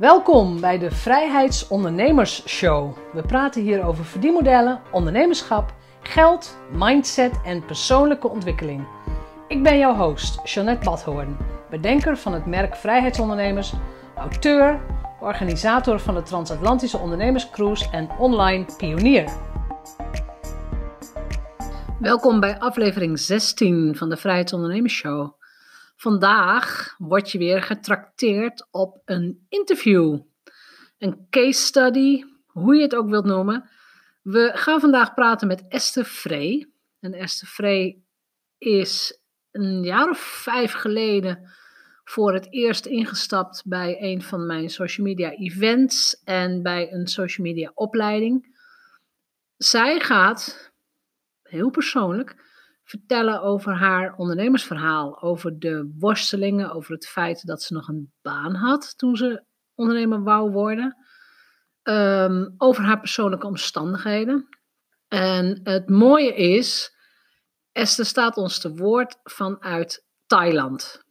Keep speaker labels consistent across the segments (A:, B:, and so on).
A: Welkom bij de Vrijheidsondernemers Show. We praten hier over verdienmodellen, ondernemerschap, geld, mindset en persoonlijke ontwikkeling. Ik ben jouw host, Jeanette Badhoorn, bedenker van het merk Vrijheidsondernemers, auteur, organisator van de Transatlantische Ondernemerscruise en online pionier. Welkom bij aflevering 16 van de Vrijheidsondernemers Show. Vandaag word je weer getrakteerd op een interview, een case study, hoe je het ook wilt noemen. We gaan vandaag praten met Esther Vree. En Esther Vree is een jaar of vijf geleden voor het eerst ingestapt bij een van mijn social media events en bij een social media opleiding. Zij gaat, heel persoonlijk, vertellen over haar ondernemersverhaal. Over de worstelingen, over het feit dat ze nog een baan had toen ze ondernemer wou worden. Ehm, over haar persoonlijke omstandigheden. En het mooie is, Esther staat ons te woord vanuit Thailand.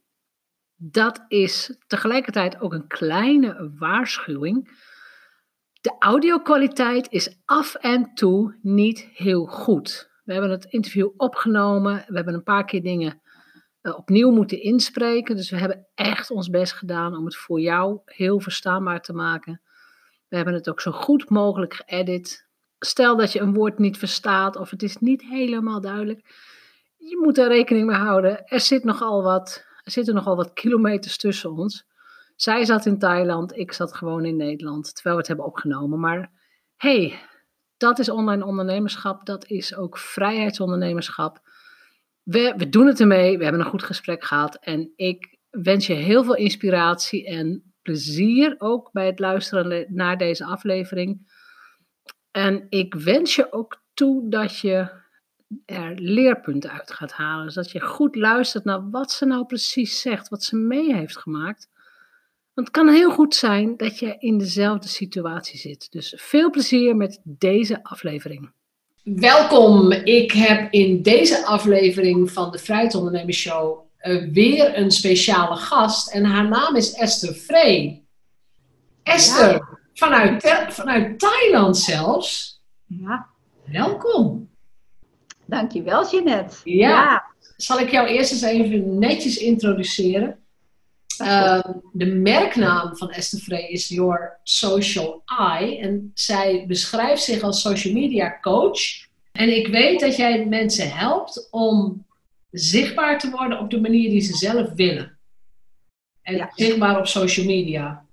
A: Dat is tegelijkertijd ook een kleine waarschuwing. De audio-kwaliteit is af en toe niet heel goed. We hebben het interview opgenomen. We hebben een paar keer dingen uh, opnieuw moeten inspreken. Dus we hebben echt ons best gedaan om het voor jou heel verstaanbaar te maken. We hebben het ook zo goed mogelijk geëdit. Stel dat je een woord niet verstaat of het is niet helemaal duidelijk. Je moet er rekening mee houden. Er, zit nogal wat, er zitten nogal wat kilometers tussen ons. Zij zat in Thailand, ik zat gewoon in Nederland, terwijl we het hebben opgenomen. Maar hey, dat is online ondernemerschap, dat is ook vrijheidsondernemerschap. We, we doen het ermee, we hebben een goed gesprek gehad en ik wens je heel veel inspiratie en plezier ook bij het luisteren naar deze aflevering. En ik wens je ook toe dat je er leerpunten uit gaat halen. Dus dat je goed luistert naar wat ze nou precies zegt, wat ze mee heeft gemaakt. Want het kan heel goed zijn dat je in dezelfde situatie zit. Dus veel plezier met deze aflevering. Welkom. Ik heb in deze aflevering van de Vrijheidsondernemers Show uh, weer een speciale gast. En haar naam is Esther Vree. Esther, vanuit, vanuit Thailand zelfs.
B: Ja.
A: Welkom.
B: Dankjewel, Jeanette.
A: Ja. ja. Zal ik jou eerst eens even netjes introduceren? Uh, de merknaam van Esther Frey is Your Social Eye. En zij beschrijft zich als social media coach. En ik weet dat jij mensen helpt om zichtbaar te worden op de manier die ze zelf willen. En zichtbaar op social media.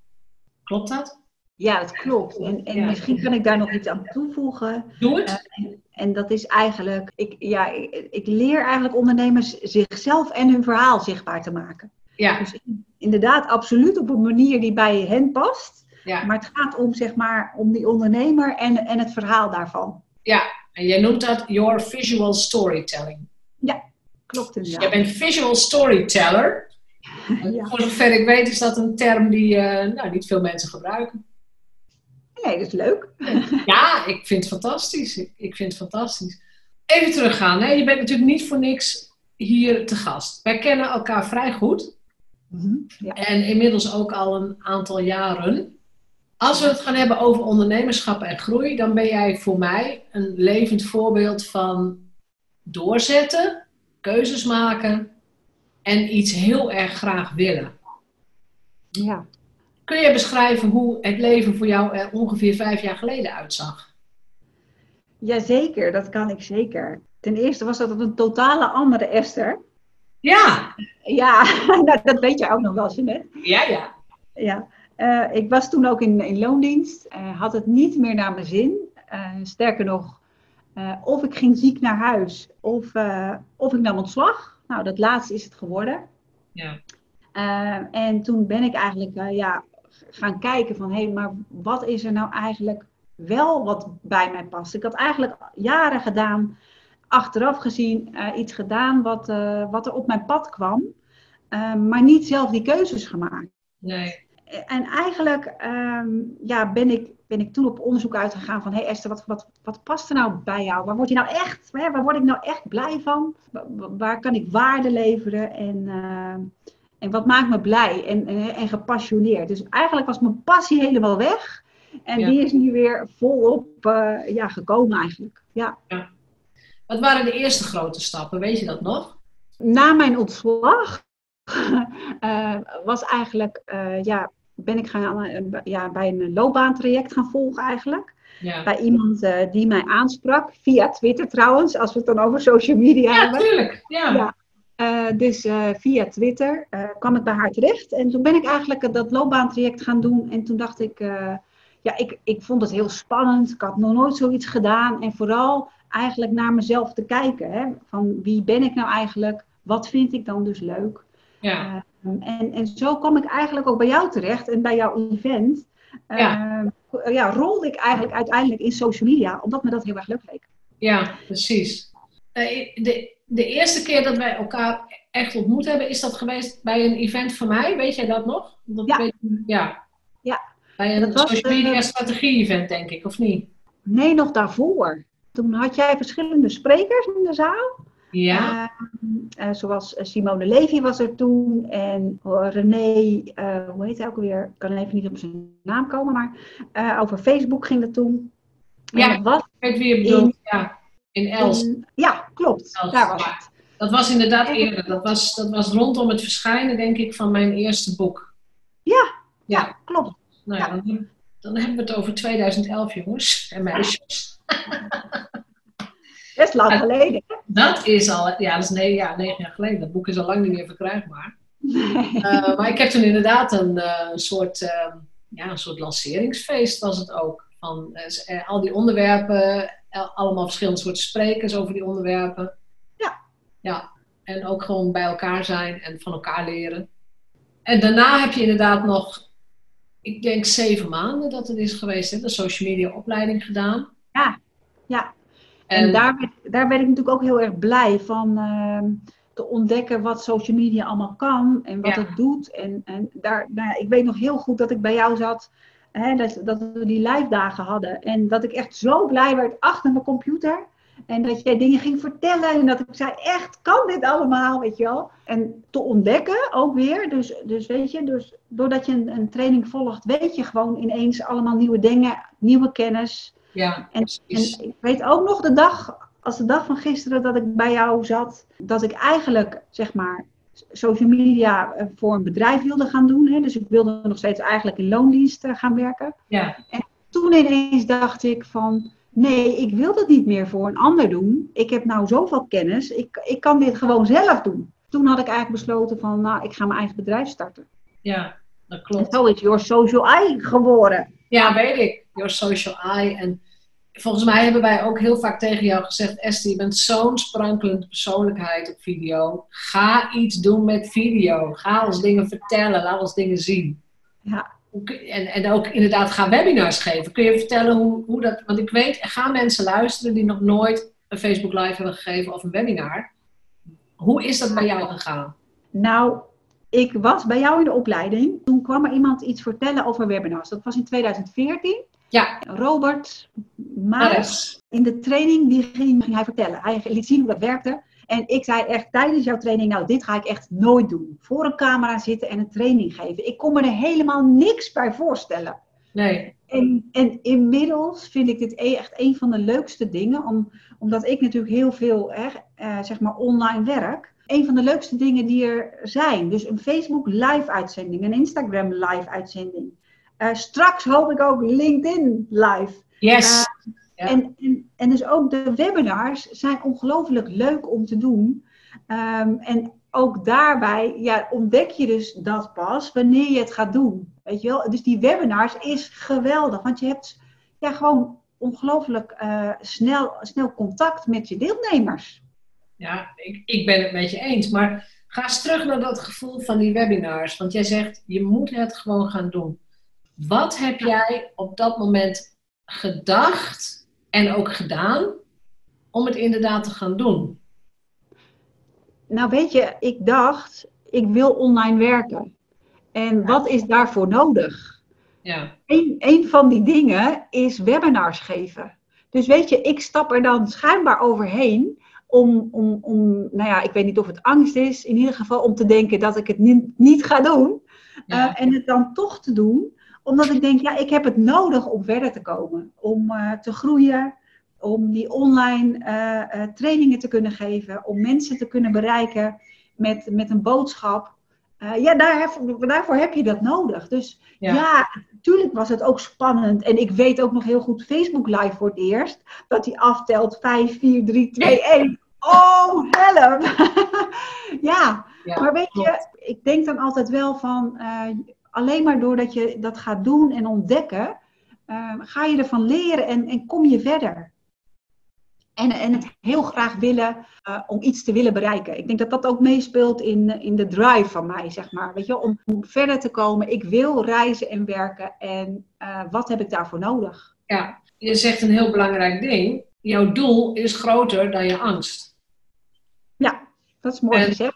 A: Klopt dat?
B: Ja, dat klopt. En, en misschien kan ik daar nog iets aan toevoegen.
A: Doe het.
B: Uh, en, en, dat is eigenlijk, ik, ja, ik, ik leer eigenlijk ondernemers zichzelf en hun verhaal zichtbaar te maken.
A: Ja.
B: Dus inderdaad, absoluut op een manier die bij hen past. Ja. Maar het gaat om, zeg maar, om die ondernemer en, en het verhaal daarvan.
A: Ja, en jij noemt dat your visual storytelling.
B: Ja, klopt
A: dus Je bent visual storyteller. Ja. Voor zover ik weet is dat een term die uh, nou, niet veel mensen gebruiken.
B: Nee, dat is leuk.
A: Ja, ik vind het fantastisch. Ik vind het fantastisch. Even teruggaan. Hè? Je bent natuurlijk niet voor niks hier te gast. Wij kennen elkaar vrij goed. Mhm, ja. En inmiddels ook al een aantal jaren. Als we het gaan hebben over ondernemerschap en groei, dan ben jij voor mij een levend voorbeeld van doorzetten, keuzes maken en iets heel erg graag willen.
B: Ja.
A: Kun je beschrijven hoe het leven voor jou er ongeveer vijf jaar geleden uitzag?
B: Jazeker, dat kan ik zeker. Ten eerste was dat een totale andere Esther.
A: Ja.
B: Ja, nou, dat weet je ook nog wel, Jeanette.
A: Ja, ja.
B: Ja. Uh, ik was toen ook in, in loondienst, uh, had het niet meer naar mijn zin. Uh, sterker nog, of ik ging ziek naar huis, of, of ik nam ontslag. Nou, dat laatste is het geworden.
A: Ja.
B: en toen ben ik eigenlijk ja, gaan kijken van, hé, hey, maar wat is er nou eigenlijk wel wat bij mij past? Ik had eigenlijk jaren gedaan achteraf gezien uh, iets gedaan wat, uh, wat er op mijn pad kwam, uh, maar niet zelf die keuzes gemaakt.
A: Nee.
B: En eigenlijk um, ja, ben, ik, ben ik toen op onderzoek uitgegaan van, hé hey Esther, wat, wat, wat past er nou bij jou? Waar word je nou echt, hè, waar word ik nou echt blij van? Waar, waar kan ik waarde leveren? En, En wat maakt me blij en, en, en gepassioneerd. Dus eigenlijk was mijn passie helemaal weg. En
A: Ja.
B: die is nu weer volop eh, ja, gekomen eigenlijk. Ja.
A: Wat waren de eerste grote stappen? Weet je dat nog?
B: Na mijn ontslag eh, was eigenlijk, eh, ja, ben ik gaan, eh, ja, bij een loopbaantraject gaan volgen eigenlijk.
A: Ja,
B: Bij iemand die mij aansprak, via Twitter trouwens, als we het dan over social media
A: ja
B: hebben.
A: tuurlijk. Ja.
B: Ja. Eh, dus via Twitter kwam ik bij haar terecht. En toen ben ik eigenlijk dat loopbaantraject gaan doen. En toen dacht ik, ja, ik, ik vond het heel spannend. Ik had nog nooit zoiets gedaan. En vooral eigenlijk naar mezelf te kijken. Hè? Van wie ben ik nou eigenlijk? Wat vind ik dan dus leuk?
A: Ja.
B: Eh, en, en zo kwam ik eigenlijk ook bij jou terecht en bij jouw event. Eh,
A: Ja.
B: ja, rolde ik eigenlijk uiteindelijk in social media, omdat me dat heel erg leuk leek.
A: Ja, precies. Eh, de, de eerste keer dat wij elkaar echt ontmoet hebben, is dat geweest bij een event van mij? Weet jij dat nog? Dat
B: Ja.
A: weet- ja.
B: Ja.
A: Bij een
B: Dat
A: social media
B: eh,
A: strategie-event, denk ik, of niet?
B: Nee, nog daarvoor. Toen had jij verschillende sprekers in de zaal.
A: Ja.
B: Eh, eh, zoals eh, Simone Levy was er toen. En eh, René, eh, hoe heet hij ook alweer? Ik kan even niet op zijn naam komen. Maar over Facebook ging het toen. En
A: Ja.
B: dat was
A: ik weet wie je bedoelt. Ja. In Els.
B: in- ja, klopt.
A: Els,
B: Daar was
A: ja.
B: het.
A: Dat was inderdaad eerder. Dat was, dat was rondom het verschijnen, denk ik, van mijn eerste boek.
B: Ja,
A: Ja.
B: klopt.
A: Nou ja, dan, dan hebben we het over 2011, jongens en meisjes.
B: Best lang geleden.
A: Dat is al, ja, dat is negen, ja, negen jaar geleden. Dat boek is al lang niet meer verkrijgbaar. Eh, maar ik heb toen inderdaad een, eh, soort, eh, ja, een soort lanceringsfeest was het ook. Van eh, al die onderwerpen, allemaal verschillende soorten sprekers over die onderwerpen.
B: Ja.
A: Ja, en ook gewoon bij elkaar zijn en van elkaar leren. En daarna heb je inderdaad nog, ik denk zeven maanden dat het is geweest, hè, de social media opleiding gedaan.
B: Ja, ja. En daar, werd- daar ben ik natuurlijk ook heel erg blij van ehm, te ontdekken wat social media allemaal kan en wat
A: Ja.
B: het doet. En, en daar, nou ja, ik weet nog heel goed dat ik bij jou zat, hè, dat, dat we die live dagen hadden. En dat ik echt zo blij werd achter mijn computer. En dat jij dingen ging vertellen en dat ik zei, echt, kan dit allemaal, weet je wel? En te ontdekken ook weer, dus, dus weet je, dus doordat je een, een training volgt, weet je gewoon ineens allemaal nieuwe dingen, nieuwe kennis.
A: ja,
B: En,
A: precies.
B: en ik weet ook nog de dag, als de dag van gisteren dat ik bij jou zat, dat ik eigenlijk, zeg maar, social media eh, voor een bedrijf wilde gaan doen. Hè? Dus ik wilde nog steeds eigenlijk in loondienst gaan werken.
A: ja,
B: Toen ineens dacht ik van, nee, ik wil dat niet meer voor een ander doen. Ik heb nou zoveel kennis, ik, ik kan dit gewoon zelf doen. Toen had ik eigenlijk besloten van, nou, ik ga mijn eigen bedrijf starten.
A: ja, dat
B: En
A: klopt.
B: zo is Your Social Eye geworden.
A: Ja, weet ik. Your social eye. En volgens mij hebben wij ook heel vaak tegen jou gezegd: Esther, je bent zo'n sprankelende persoonlijkheid op video. Ga iets doen met video. Ga ons dingen vertellen. Laat ons dingen zien.
B: Ja.
A: En, en ook inderdaad, ga webinars geven. Kun je vertellen hoe, hoe dat. Want ik weet, er gaan mensen luisteren die nog nooit een Facebook Live hebben gegeven of een webinar. Hoe is dat bij jou gegaan?
B: Nou, ik was bij jou in de opleiding. Toen kwam er iemand iets vertellen over webinars. Dat was in 2014.
A: Ja,
B: Robert Maris
A: Maris.
B: in de training, die ging, ging hij vertellen. Hij liet zien hoe dat werkte. En ik zei echt tijdens jouw training, nou dit ga ik echt nooit doen. Voor een camera zitten en een training geven. Ik kon me er helemaal niks bij voorstellen.
A: Nee.
B: En, en inmiddels vind ik dit e- echt een van de leukste dingen, om, omdat ik natuurlijk heel veel hè, eh, zeg maar online werk. Een van de leukste dingen die er zijn. Dus een Facebook live uitzending, een Instagram live uitzending. Eh, straks hoop ik ook LinkedIn live.
A: Yes. Ja.
B: En, en, en dus ook de webinars zijn ongelooflijk leuk om te doen. Ehm, en ook daarbij ja, ontdek je dus dat pas wanneer je het gaat doen. Weet je wel? Dus die webinars is geweldig. Want je hebt ja, gewoon ongelooflijk eh, snel, snel contact met je deelnemers.
A: Ja, ik, ik ben het met je eens. Maar ga eens terug naar dat gevoel van die webinars. Want jij zegt, je moet het gewoon gaan doen. Wat heb jij op dat moment gedacht en ook gedaan om het inderdaad te gaan doen?
B: Nou weet je, ik dacht, ik wil online werken. En wat is daarvoor nodig?
A: Ja,
B: Een, een van die dingen is webinars geven. Dus weet je, ik stap er dan schijnbaar overheen om, om, om, nou ja, ik weet niet of het angst is, in ieder geval om te denken dat ik het niet, niet ga doen.
A: Ja.
B: en het dan toch te doen, omdat ik denk, ja, ik heb het nodig om verder te komen. Om eh, te groeien, om die online eh, eh, trainingen te kunnen geven, om mensen te kunnen bereiken met, met een boodschap. Ja, daar heb- daarvoor heb je dat nodig. Dus
A: Ja.
B: ja. natuurlijk was het ook spannend. En ik weet ook nog heel goed Facebook Live voor het eerst. Dat hij aftelt 5, 4, 3, 2, 1. Oh, help! ja,
A: Ja,
B: maar weet je, ik denk dan altijd wel van... alleen maar doordat je dat gaat doen en ontdekken... eh, ga je ervan leren en, en kom je verder. En, en het heel graag willen eh, om iets te willen bereiken. Ik denk dat dat ook meespeelt in, in de drive van mij, zeg maar. Weet je, om, om verder te komen. Ik wil reizen en werken. En eh, wat heb ik daarvoor nodig?
A: Ja, je zegt een heel belangrijk ding. Jouw doel is groter dan je angst.
B: Ja, dat is mooi
A: En-
B: gezegd.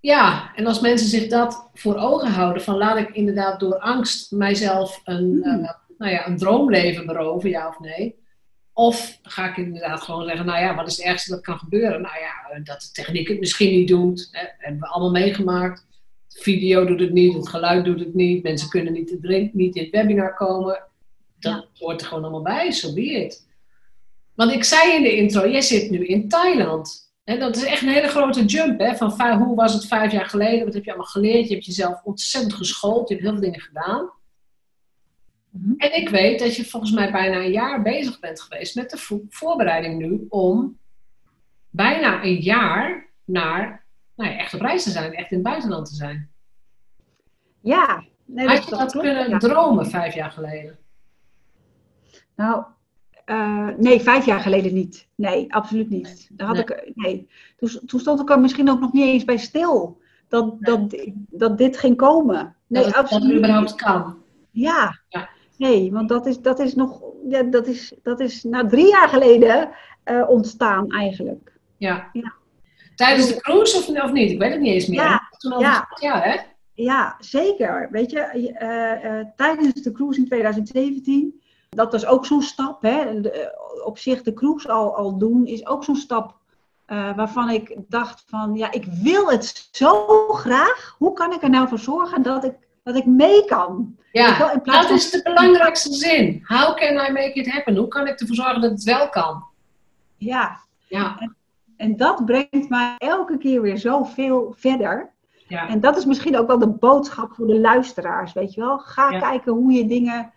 A: Ja, en als mensen zich dat voor ogen houden, van laat ik inderdaad door angst mijzelf een,
B: Hmm.
A: eh, nou ja, een droomleven beroven, ja of nee? Of ga ik inderdaad gewoon zeggen, nou ja, wat is het ergste dat kan gebeuren? Nou ja, eh, dat de techniek het misschien niet doet, hè, hebben we allemaal meegemaakt. De video doet het niet, het geluid doet het niet, mensen kunnen niet, te niet in het webinar komen. Dat hoort er gewoon allemaal bij, zo so be it. Want ik zei in de intro, jij zit nu in Thailand. En dat is echt een hele grote jump. Hè? Van vijf- hoe was het vijf jaar geleden? Wat heb je allemaal geleerd? Je hebt jezelf ontzettend geschoold. Je hebt heel veel dingen gedaan.
B: Mhm.
A: En ik weet dat je volgens mij bijna een jaar bezig bent geweest met de vo- voorbereiding nu om bijna een jaar naar nou ja, echt op reis te zijn, echt in het buitenland te zijn.
B: Ja, nee,
A: Had je dat kunnen
B: ja.
A: dromen vijf jaar geleden?
B: Nou, eh, nee, vijf jaar geleden niet. Nee, absoluut niet. Daar had
A: Nee.
B: ik, nee. Toen, toen stond ik er misschien ook nog niet eens bij stil. Dat, dat, dat dit ging komen. Nee,
A: dat, het, dat
B: absoluut
A: het überhaupt kan.
B: Ja.
A: Ja.
B: Nee, want dat is, dat is nog, ja, dat is, dat is nou drie jaar geleden eh, ontstaan eigenlijk.
A: Ja.
B: Ja.
A: Tijdens de cruise of, of niet? Ik weet het niet eens meer.
B: Ja,
A: Toen
B: ja.
A: ja, hè?
B: Ja, zeker. Weet je, eh, tijdens de cruise in 2017, dat was ook zo'n stap. Hè? De- op zich de cruise al, al doen is ook zo'n stap eh, waarvan ik dacht van, ja, ik wil het zo graag. Hoe kan ik er nou voor zorgen dat ik, dat ik mee kan?
A: Ja,
B: in plaats
A: dat is de belangrijkste zin. How can I make it happen? Hoe kan ik ervoor zorgen dat het wel kan?
B: Ja,
A: Ja,
B: en dat brengt mij elke keer weer zoveel verder.
A: ja,
B: En dat is misschien ook wel de boodschap voor de luisteraars, weet je wel. Ga
A: Ja.
B: kijken hoe je dingen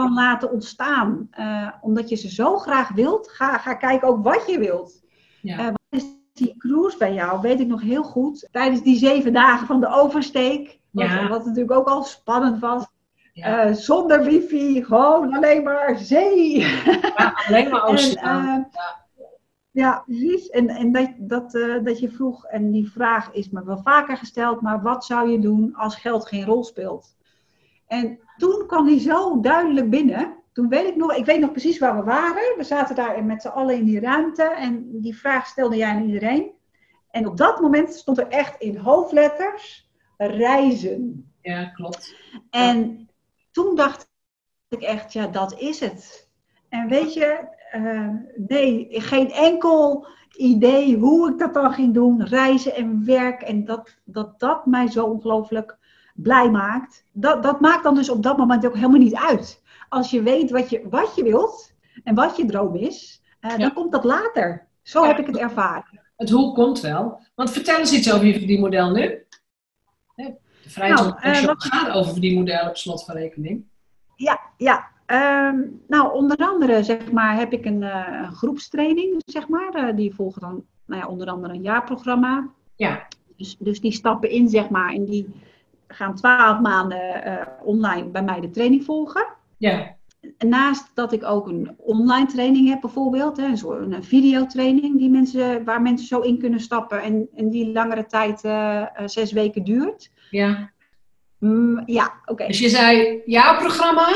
B: kan laten ontstaan. Eh, omdat je ze zo graag wilt, ga, ga kijken ook wat je wilt.
A: ja.
B: Eh, wat is die cruise bij jou? Weet ik nog heel goed. Tijdens die zeven dagen van de oversteek, wat,
A: Ja.
B: wat natuurlijk ook al spannend was.
A: ja.
B: Eh, zonder wifi, gewoon alleen maar zee.
A: Ja, alleen maar
B: En,
A: oceaan.
B: eh, ja, precies. En, en dat, dat, dat je vroeg, en die vraag is me wel vaker gesteld, maar wat zou je doen als geld geen rol speelt? En toen kwam die zo duidelijk binnen. Toen weet ik nog, ik weet nog precies waar we waren. We zaten daar met z'n allen in die ruimte en die vraag stelde jij aan iedereen. En op dat moment stond er echt in hoofdletters reizen.
A: ja, klopt.
B: En toen dacht ik echt, ja, dat is het. En weet je, eh, nee, geen enkel idee hoe ik dat dan ging doen. Reizen en werk. En dat dat, dat mij zo ongelooflijk blij maakt. Dat, dat maakt dan dus op dat moment ook helemaal niet uit. Als je weet wat je, wat je wilt en wat je droom is, eh,
A: Ja.
B: dan komt dat later. Zo
A: Ja.
B: heb ik het ervaren.
A: Het hoe komt wel. Want vertel eens iets over je verdienmodel nu. De vrijheid
B: Nou, eh, wat-
A: gaat over verdienmodel op slot van rekening.
B: Ja, ja. Ehm, nou, onder andere zeg maar, heb ik een eh, groepstraining, zeg maar. eh, die volgen dan nou ja, onder andere een jaarprogramma.
A: Ja,
B: Dus, dus die stappen in, zeg maar, en die gaan twaalf maanden eh, online bij mij de training volgen.
A: ja,
B: Naast dat ik ook een online training heb, bijvoorbeeld, hè, een, een videotraining die mensen, waar mensen zo in kunnen stappen en, en die langere tijd, eh, eh, zes weken duurt.
A: ja.
B: Mm, ja, oké.
A: Dus je zei jaarprogramma,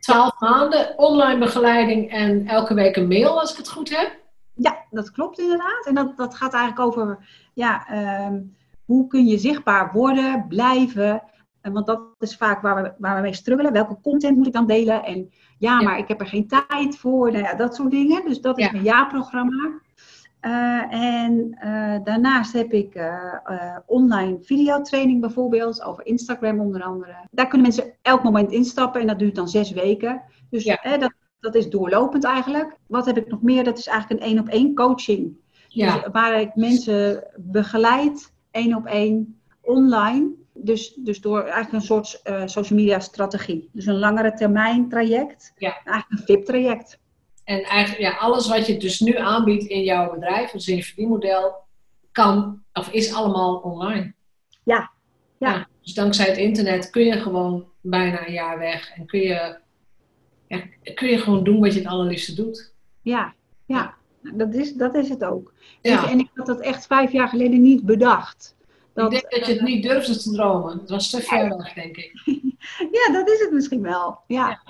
A: 12 maanden, online begeleiding en elke week een mail als ik het goed heb.
B: Ja, dat klopt inderdaad. En dat, dat gaat eigenlijk over, ja, ehm, hoe kun je zichtbaar worden, blijven. En want dat is vaak waar we, waar we mee struggelen. Welke content moet ik dan delen? En
A: ja,
B: maar ik heb er geen tijd voor. Nou ja, dat soort dingen. Dus dat is
A: Ja.
B: mijn jaarprogramma. Eh, en eh, daarnaast heb ik uh, online videotraining bijvoorbeeld, over Instagram onder andere. Daar kunnen mensen elk moment instappen en dat duurt dan zes weken. Dus dat, dat is doorlopend eigenlijk. Wat heb ik nog meer? Dat is eigenlijk een één op één coaching. Ja. Dus waar ik mensen begeleid, één op één, online. Dus, dus door eigenlijk een soort social media strategie. Dus een langere termijn traject. Ja. Eigenlijk een VIP-traject.
A: En eigenlijk ja, alles wat je dus nu aanbiedt in jouw bedrijf, dus in je verdienmodel, kan of is allemaal online.
B: Ja. ja.
A: dus dankzij het internet kun je gewoon bijna een jaar weg en kun je, ja, kun je gewoon doen wat je het allerliefste doet.
B: Ja, ja. Dat, is, dat is het ook. Ja. En ik had dat echt vijf jaar geleden niet bedacht.
A: Dat, ik denk dat je het niet durfde te dromen. Het was te ver weg, denk ik.
B: ja, dat is het misschien wel. ja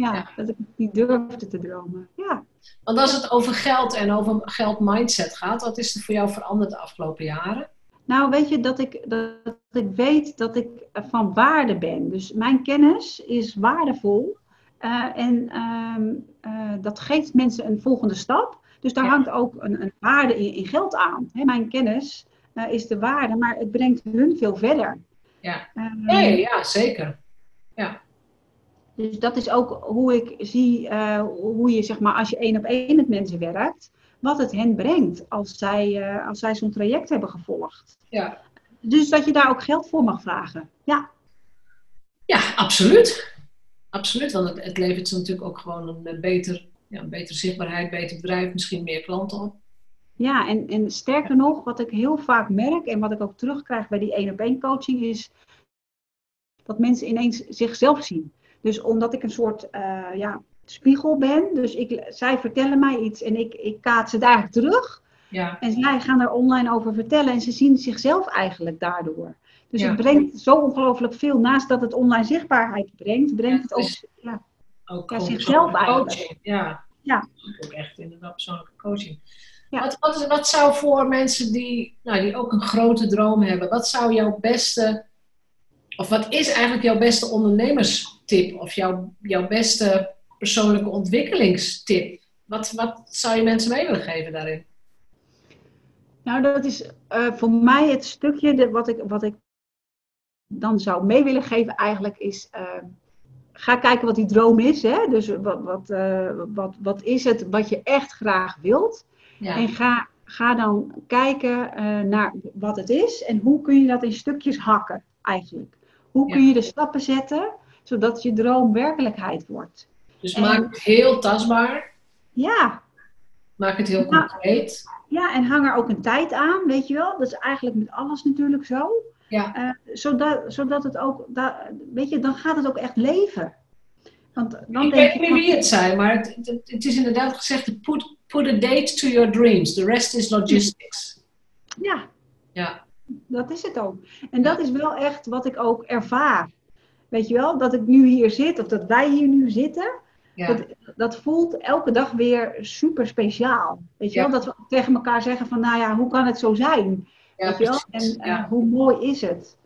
B: ja, dat ik niet durfde te dromen. Ja.
A: Want als het over geld en over geldmindset gaat, wat is er voor jou veranderd de afgelopen jaren?
B: Nou, weet je, dat ik, dat ik weet dat ik van waarde ben. Dus mijn kennis is waardevol. Uh, en ehm, eh, dat geeft mensen een volgende stap. Dus daar hangt ook een, een waarde in, in, geld aan. mijn kennis uh, is de waarde, maar het brengt hun veel verder.
A: Ja, nee, ja zeker. Ja.
B: Dus dat is ook hoe ik zie, uh, hoe je zeg maar, als je één op één met mensen werkt, wat het hen brengt als zij, uh, als zij zo'n traject hebben gevolgd. Ja. Dus dat je daar ook geld voor mag vragen. Ja,
A: ja absoluut. Absoluut, want het, het levert ze natuurlijk ook gewoon een, beter, ja, een betere zichtbaarheid, beter bedrijf, misschien meer klanten op.
B: Ja, en, en sterker nog, wat ik heel vaak merk en wat ik ook terugkrijg bij die één op één coaching is dat mensen ineens zichzelf zien. Dus omdat ik een soort uh, ja, spiegel ben, dus ik, zij vertellen mij iets en ik, ik kaats het eigenlijk terug. Ja. En zij gaan er online over vertellen en ze zien zichzelf eigenlijk daardoor. Dus het brengt zo ongelooflijk veel. Naast dat het online zichtbaarheid brengt, brengt het ook, ja, ook ja, zichzelf eigenlijk.
A: Ja. ja. Ook echt inderdaad persoonlijke coaching. Ja. Wat, wat, wat zou voor mensen die, nou, die ook een grote droom hebben, wat zou jouw beste, of wat is eigenlijk jouw beste ondernemers tip of jouw, jouw beste persoonlijke ontwikkelingstip? Wat, wat zou je mensen mee willen geven daarin?
B: Nou, dat is uh, voor mij het stukje de, wat, ik, wat ik dan zou mee willen geven eigenlijk is... Uh, ga kijken wat die droom is. Hè? Dus wat, wat, uh, wat, wat is het wat je echt graag wilt? Ja. En ga, ga dan kijken naar wat het is en hoe kun je dat in stukjes hakken eigenlijk. Hoe kun je de stappen zetten zodat je droom werkelijkheid wordt.
A: Dus maak het heel tastbaar.
B: Ja.
A: Maak het heel concreet.
B: Ja, en hang er ook een tijd aan, weet je wel. Dat is eigenlijk met alles natuurlijk zo. Ja. Uh, zodat, zodat het ook, weet je, dan gaat het ook echt leven.
A: Want dan ik weet niet wie het zei, maar het, het, het, is inderdaad gezegd: put, put a date to your dreams. The rest is logistics.
B: Ja. Ja. Dat is het ook. En dat is wel echt wat ik ook ervaar. Weet je wel, dat ik nu hier zit of dat wij hier nu zitten. Dat, dat, voelt elke dag weer super speciaal. Weet je wel, dat we tegen elkaar zeggen van, nou ja, hoe kan het zo zijn? Je wel? En uh, hoe mooi is het?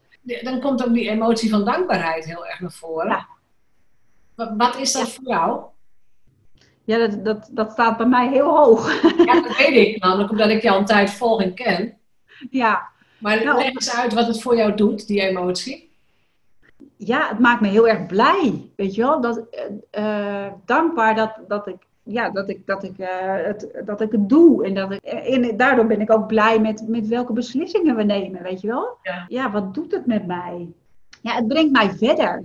A: Dan komt ook die emotie van dankbaarheid heel erg naar voren. Wat, wat is dat voor jou?
B: Ja, dat, dat, dat staat bij mij heel hoog.
A: Ja, dat weet ik namelijk, omdat ik jou een tijd volg en ken.
B: Ja.
A: Maar nou, leg eens uit wat het voor jou doet, die emotie
B: ja, het maakt me heel erg blij. Weet je wel? Dat, uh, dankbaar dat, dat ik ja, dat ik, dat, ik, uh, het, dat ik het doe. En, dat ik, en daardoor ben ik ook blij met, met welke beslissingen we nemen, weet je wel? Ja. ja, wat doet het met mij? Ja, het brengt mij verder.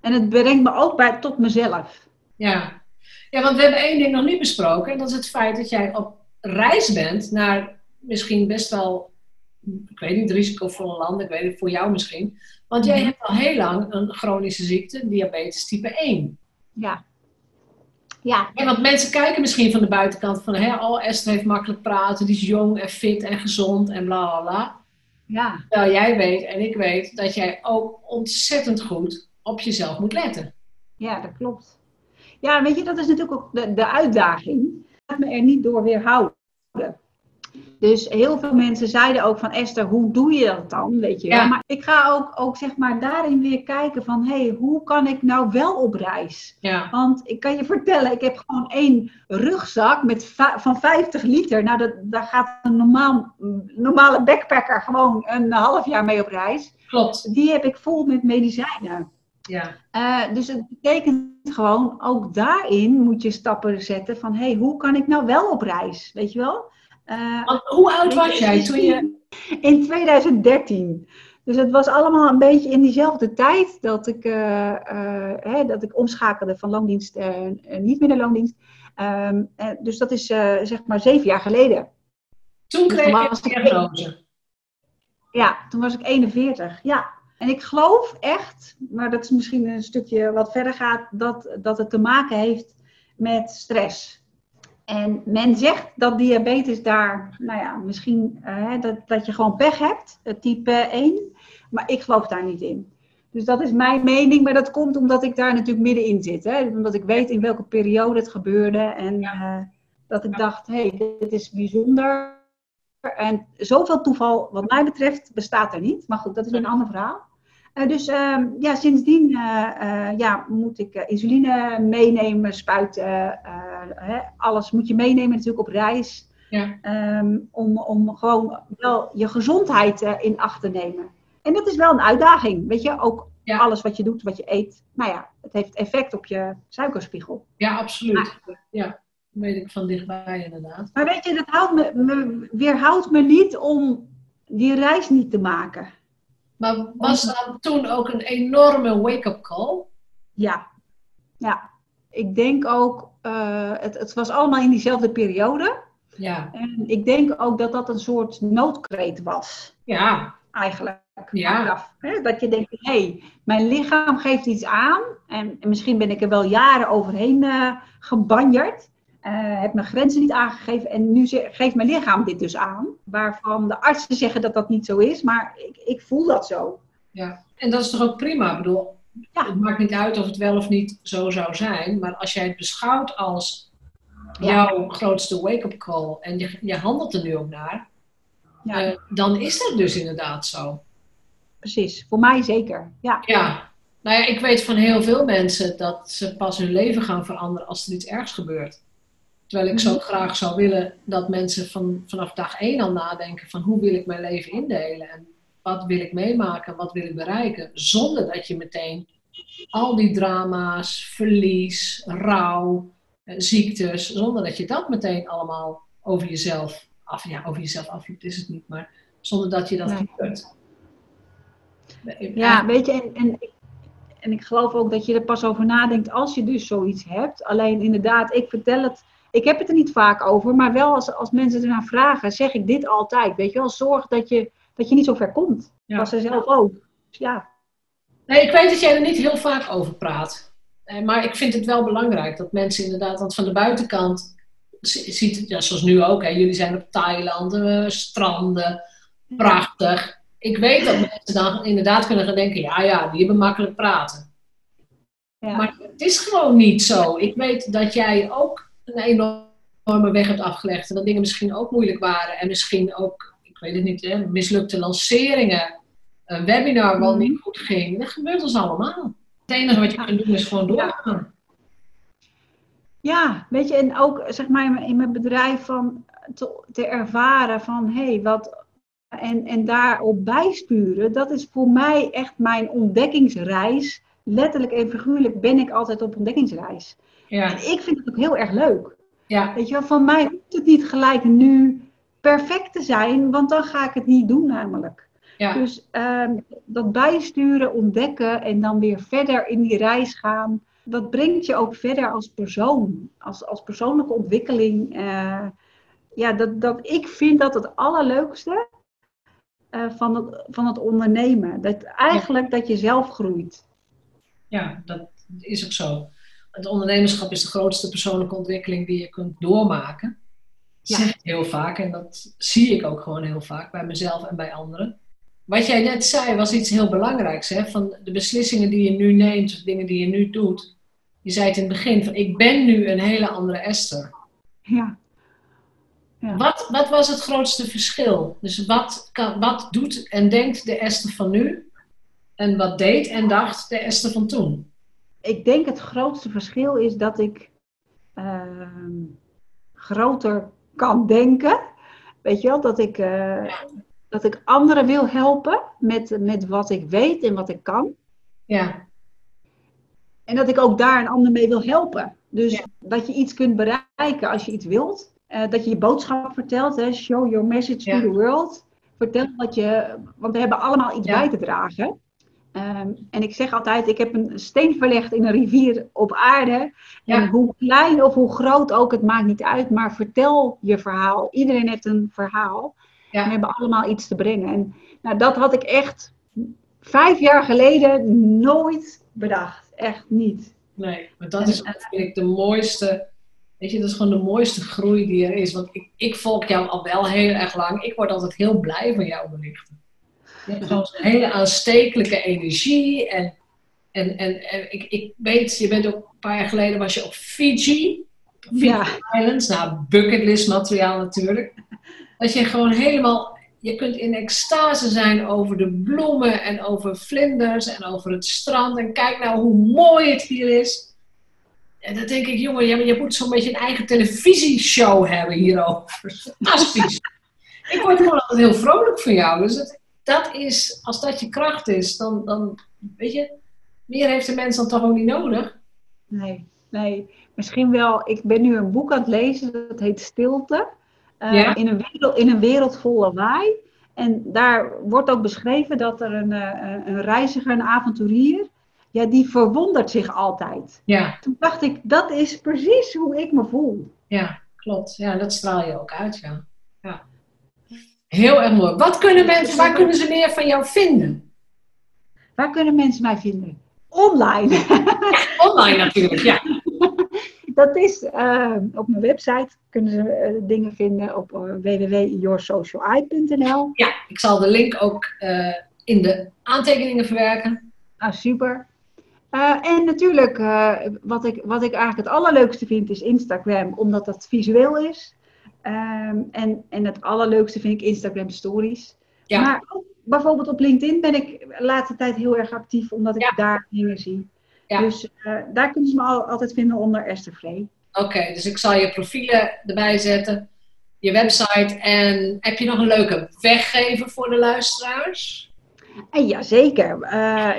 B: En het brengt me ook bij, tot mezelf.
A: Ja. ja, want we hebben één ding nog niet besproken. En dat is het feit dat jij op reis bent naar misschien best wel, ik weet niet, risicovolle landen. Ik weet het voor jou misschien. Want jij mhm. hebt al heel lang een chronische ziekte, diabetes type 1.
B: Ja. Ja.
A: En want mensen kijken misschien van de buitenkant van, hè, oh Esther heeft makkelijk praten, die is jong en fit en gezond en bla bla bla. Ja. Terwijl jij weet en ik weet dat jij ook ontzettend goed op jezelf moet letten.
B: Ja, dat klopt. Ja, weet je, dat is natuurlijk ook de, de uitdaging. Laat me er niet door weerhouden. Dus heel veel mensen zeiden ook van Esther, hoe doe je dat dan? Weet je wel? Maar ik ga ook, ook zeg maar daarin weer kijken van hé, hey, hoe kan ik nou wel op reis?
A: Ja.
B: Want ik kan je vertellen, ik heb gewoon één rugzak met van 50 liter. Nou, dat, daar gaat een normaal, normale backpacker gewoon een half jaar mee op reis.
A: Klopt.
B: Die heb ik vol met medicijnen.
A: Ja.
B: Uh, dus het betekent gewoon, ook daarin moet je stappen zetten van hé, hey, hoe kan ik nou wel op reis? Weet je wel?
A: Uh, hoe oud was jij toen je...
B: In 2013. Dus het was allemaal een beetje in diezelfde tijd dat ik, uh, uh, hè, dat ik omschakelde van loondienst niet meer naar loondienst. Um, dus dat is zeg maar zeven jaar geleden.
A: Toen kreeg dus je een diagnose?
B: Ja, toen was ik 41. Ja. En ik geloof echt, maar dat is misschien een stukje wat verder gaat, dat, dat het te maken heeft met stress. En men zegt dat diabetes daar, nou ja, misschien uh, dat, dat je gewoon pech hebt, type 1. Maar ik geloof daar niet in. Dus dat is mijn mening, maar dat komt omdat ik daar natuurlijk middenin zit. Hè? Omdat ik weet in welke periode het gebeurde. En uh, dat ik dacht, hé, hey, dit is bijzonder. En zoveel toeval, wat mij betreft, bestaat er niet. Maar goed, dat is een ander verhaal. Uh, dus uh, ja, sindsdien uh, ja, moet ik insuline meenemen, spuiten. Hè, alles moet je meenemen natuurlijk op reis.
A: Ja.
B: Um, om, om gewoon wel je gezondheid in acht te nemen. En dat is wel een uitdaging. Weet je, ook ja. alles wat je doet, wat je eet. Nou ja, het heeft effect op je suikerspiegel.
A: Ja, absoluut. Ja, dat weet ik van dichtbij inderdaad.
B: Maar weet je, dat houdt me, me, weerhoudt me niet om die reis niet te maken.
A: Maar was dat toen ook een enorme wake-up call?
B: Ja, ja. Ik denk ook, uh, het, het was allemaal in diezelfde periode.
A: Ja.
B: En ik denk ook dat dat een soort noodkreet was.
A: Ja.
B: Eigenlijk.
A: Ja.
B: hè? Dat je denkt, hé, hey, mijn lichaam geeft iets aan. En, en, misschien ben ik er wel jaren overheen uh, gebanjerd. Uh, heb mijn grenzen niet aangegeven en nu geeft mijn lichaam dit dus aan. Waarvan de artsen zeggen dat dat niet zo is, maar ik, ik voel dat zo.
A: Ja, en dat is toch ook prima? Ik bedoel, ja. het maakt niet uit of het wel of niet zo zou zijn, maar als jij het beschouwt als jouw grootste wake-up call en je, je handelt er nu ook naar, ja. uh, dan is dat dus inderdaad zo.
B: Precies, voor mij zeker. Ja.
A: ja. Nou ja, ik weet van heel veel mensen dat ze pas hun leven gaan veranderen als er iets ergs gebeurt. Terwijl ik zo graag zou willen dat mensen van, vanaf dag één al nadenken van hoe wil ik mijn leven indelen en wat wil ik meemaken, wat wil ik bereiken, zonder dat je meteen al die drama's, verlies, rouw, eh, ziektes, zonder dat je dat meteen allemaal over jezelf af, ja, over jezelf afliep is het niet, maar zonder dat je dat
B: Nee.
A: gebeurt.
B: Ja, weet je, en, en, en ik geloof ook dat je er pas over nadenkt als je dus zoiets hebt. Alleen inderdaad, ik vertel het, ik heb het er niet vaak over, maar wel als, als mensen ernaar vragen, zeg ik dit altijd. Weet je wel, zorg dat je, dat je niet zo ver komt.
A: Ja.
B: Was er zelf ook. Dus ja,
A: Nee, ik weet dat jij er niet heel vaak over praat. Eh, Maar ik vind het wel belangrijk dat mensen inderdaad, want van de buitenkant zi- ziet het, ja, zoals nu ook, hè, jullie zijn op Thailand, eh, stranden, prachtig. Ik weet dat mensen dan inderdaad kunnen gaan denken, ja, ja, die hebben makkelijk praten.
B: ja.
A: Maar het is gewoon niet zo. Ik weet dat jij ook een enorme weg hebt afgelegd en dat dingen misschien ook moeilijk waren en misschien ook, ik weet het niet, hè, mislukte lanceringen, een webinar wat
B: Mhm.
A: niet goed ging. Dat gebeurt ons allemaal. Het enige wat je kunt doen is gewoon doorgaan.
B: Ja, weet je, en ook zeg maar in mijn- in mijn bedrijf van te, te ervaren van hé, hey, wat. En, en daarop bijsturen, dat is voor mij echt mijn ontdekkingsreis. Letterlijk en figuurlijk ben ik altijd op ontdekkingsreis.
A: Ja,
B: En ik vind het ook heel erg leuk.
A: ja,
B: Weet je wel, van mij hoeft het niet gelijk nu perfect te zijn, want dan ga ik het niet doen namelijk.
A: ja.
B: Dus ehm, dat bijsturen, ontdekken en dan weer verder in die reis gaan, dat brengt je ook verder als persoon, als, als persoonlijke ontwikkeling. eh, ja, dat, dat, ik vind dat het allerleukste eh, van, het, van het ondernemen. Dat eigenlijk dat je zelf groeit.
A: ja, dat is ook zo. Het ondernemerschap is de grootste persoonlijke ontwikkeling die je kunt doormaken. Dat
B: Ja.
A: zeg ik heel vaak en dat zie ik ook gewoon heel vaak bij mezelf en bij anderen. Wat jij net zei was iets heel belangrijks. Hè? Van de beslissingen die je nu neemt, of dingen die je nu doet. Je zei het in het begin van ik ben nu een hele andere Esther.
B: Ja,
A: Ja. Wat, wat was het grootste verschil? Dus wat, kan, wat doet en denkt de Esther van nu? En wat deed en dacht de Esther van toen?
B: Ik denk het grootste verschil is dat ik ehm, groter kan denken. Weet je wel, dat ik, uh, dat ik anderen wil helpen met, met wat ik weet en wat ik kan.
A: Ja.
B: En dat ik ook daar een ander mee wil helpen. Dus dat je iets kunt bereiken als je iets wilt. Uh, dat je je boodschap vertelt. Hè? Show your message to the world. Vertel wat je. Want we hebben allemaal iets bij te dragen. Um, en ik zeg altijd, ik heb een steen verlegd in een rivier op aarde. En hoe klein of hoe groot ook, het maakt niet uit. Maar vertel je verhaal. Iedereen heeft een verhaal. Ja. We hebben allemaal iets te brengen. En nou, dat had ik echt vijf jaar geleden nooit bedacht. Echt niet.
A: Nee, maar dat is vind ik de mooiste. Weet je, dat is gewoon de mooiste groei die er is. Want ik, ik volg jou al wel heel erg lang. Ik word altijd heel blij van jouw berichten. Je hebt gewoon een hele aanstekelijke energie. En, en, en, en ik, ik weet, je bent ook een paar jaar geleden was je op Fiji. Fiji ja. Islands. Nou, bucketlist materiaal natuurlijk. Dat je gewoon helemaal je kunt in extase zijn over de bloemen en over vlinders en over het strand. En kijk nou hoe mooi het hier is. En dan denk ik, jongen, je, je moet zo'n beetje een eigen televisieshow hebben hierover. Fantastisch. ik word gewoon altijd heel vrolijk van jou. Dus dat is, als dat je kracht is, dan, dan weet je, meer heeft de mens dan toch ook niet nodig.
B: Nee, nee. Misschien wel, ik ben nu een boek aan het lezen, dat heet Stilte. Uh, in, een wereld, in een wereld vol lawaai. En daar wordt ook beschreven dat er een, uh, een reiziger, een avonturier, ja, die verwondert zich altijd.
A: Ja.
B: Toen dacht ik, dat is precies hoe ik me voel.
A: Ja, klopt. Ja, dat straal je ook uit, ja. ja. Heel erg mooi. Wat kunnen mensen, waar kunnen ze meer van jou vinden?
B: Waar kunnen mensen mij vinden? Online.
A: online natuurlijk, ja.
B: Dat is uh, op mijn website kunnen ze uh, dingen vinden op uh, www.yoursocialeye.nl.
A: Ja, ik zal de link ook in de aantekeningen verwerken.
B: Ah, super. en natuurlijk, wat, ik, wat ik eigenlijk het allerleukste vind, is Instagram, omdat dat visueel is. Um, en, en het allerleukste vind ik Instagram Stories. Ja. Maar ook bijvoorbeeld op LinkedIn ben ik de laatste tijd heel erg actief, omdat ik daar dingen zie. Ja. Dus uh, daar kunnen ze me al, altijd vinden onder Esther Vree.
A: Oké, dus ik zal je profielen erbij zetten, je website. En heb je nog een leuke weggever voor de luisteraars?
B: En jazeker. Uh,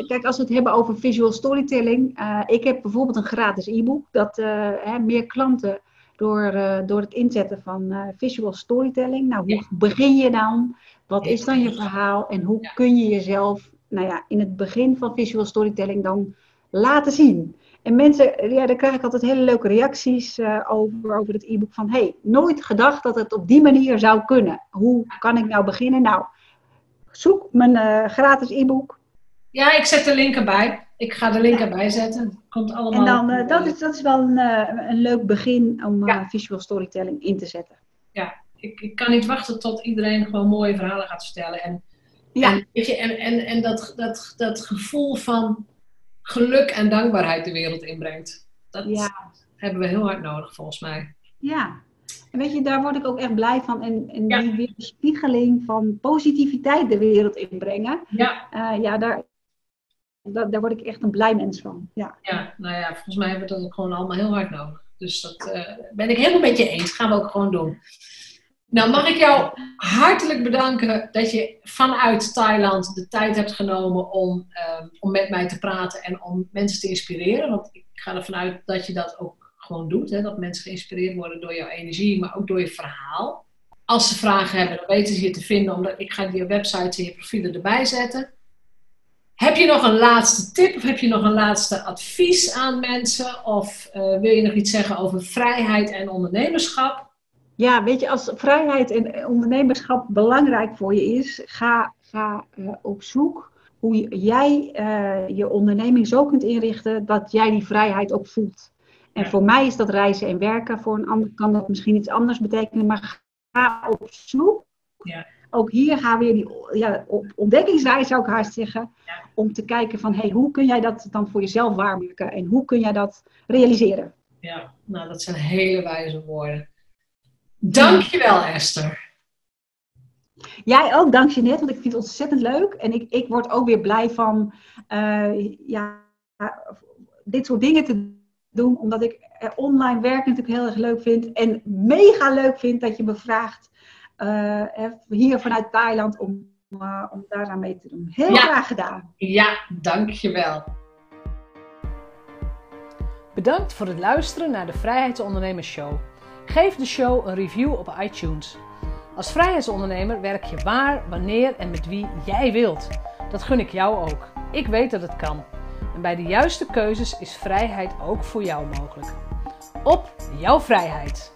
B: kijk, als we het hebben over visual storytelling. Uh, ik heb bijvoorbeeld een gratis e-book. Dat hè, meer klanten door, door het inzetten van visual storytelling. Nou, hoe begin je dan? Wat is dan je verhaal? En hoe kun je jezelf, nou ja, in het begin van visual storytelling dan laten zien. En mensen, ja, daar krijg ik altijd hele leuke reacties uh, over, over het e-book van, hey, nooit gedacht dat het op die manier zou kunnen. Hoe kan ik nou beginnen? Nou, zoek mijn uh, gratis e-book.
A: Ja, ik zet de link erbij. Ik ga de link erbij zetten. Komt allemaal.
B: En dan, uh, dat, is, dat is wel een, een leuk begin om ja. visual storytelling in te zetten.
A: Ja, ik, ik kan niet wachten tot iedereen gewoon mooie verhalen gaat vertellen. En, ja. en, weet je, en, en, en dat, dat, dat gevoel van geluk en dankbaarheid de wereld inbrengt. Dat ja. hebben we heel hard nodig, volgens mij.
B: Ja, en weet je, daar word ik ook echt blij van. En, en ja. die weerspiegeling van positiviteit de wereld inbrengen.
A: Ja,
B: uh, ja daar, daar, word ik echt een blij mens van. Ja.
A: ja, nou ja, volgens mij hebben we dat ook gewoon allemaal heel hard nodig. Dus dat uh, ben ik helemaal met je eens. Gaan we ook gewoon doen. Nou, mag ik jou hartelijk bedanken dat je vanuit Thailand de tijd hebt genomen om, uh, om met mij te praten en om mensen te inspireren. Want ik ga ervan uit dat je dat ook gewoon doet. Hè? Dat mensen geïnspireerd worden door jouw energie, maar ook door je verhaal. Als ze vragen hebben, dan weten ze je te vinden. Omdat ik ga je websites en je profielen erbij zetten. Heb je nog een laatste tip of heb je nog een laatste advies aan mensen? Of uh, wil je nog iets zeggen over vrijheid en ondernemerschap?
B: ja, weet je, als vrijheid en ondernemerschap belangrijk voor je is, ga, ga uh, op zoek hoe jij uh, je onderneming zo kunt inrichten dat jij die vrijheid ook voelt. En voor mij is dat reizen en werken, voor een ander kan dat misschien iets anders betekenen, maar ga op zoek.
A: Ja.
B: Ook hier gaan we weer die ja, op ontdekkingsreis, zou ik haast zeggen, ja. om te kijken van hey, hoe kun jij dat dan voor jezelf waarmaken en hoe kun jij dat realiseren.
A: Ja, nou dat zijn hele wijze woorden.
C: Dankjewel Esther.
B: Jij ook, dank je net, want ik vind het ontzettend leuk. En ik, ik word ook weer blij van uh, ja, dit soort dingen te doen, omdat ik online werk natuurlijk heel erg leuk vind. En mega leuk vind dat je me vraagt hier vanuit Thailand om, uh, om daar aan mee te doen. Heel graag gedaan.
C: Ja, dankjewel.
A: Bedankt voor het luisteren naar de Vrijheidsondernemers Show. Geef de show een review op iTunes. Als vrijheidsondernemer werk je waar, wanneer en met wie jij wilt. Dat gun ik jou ook. Ik weet dat het kan. En bij de juiste keuzes is vrijheid ook voor jou mogelijk. Op jouw vrijheid!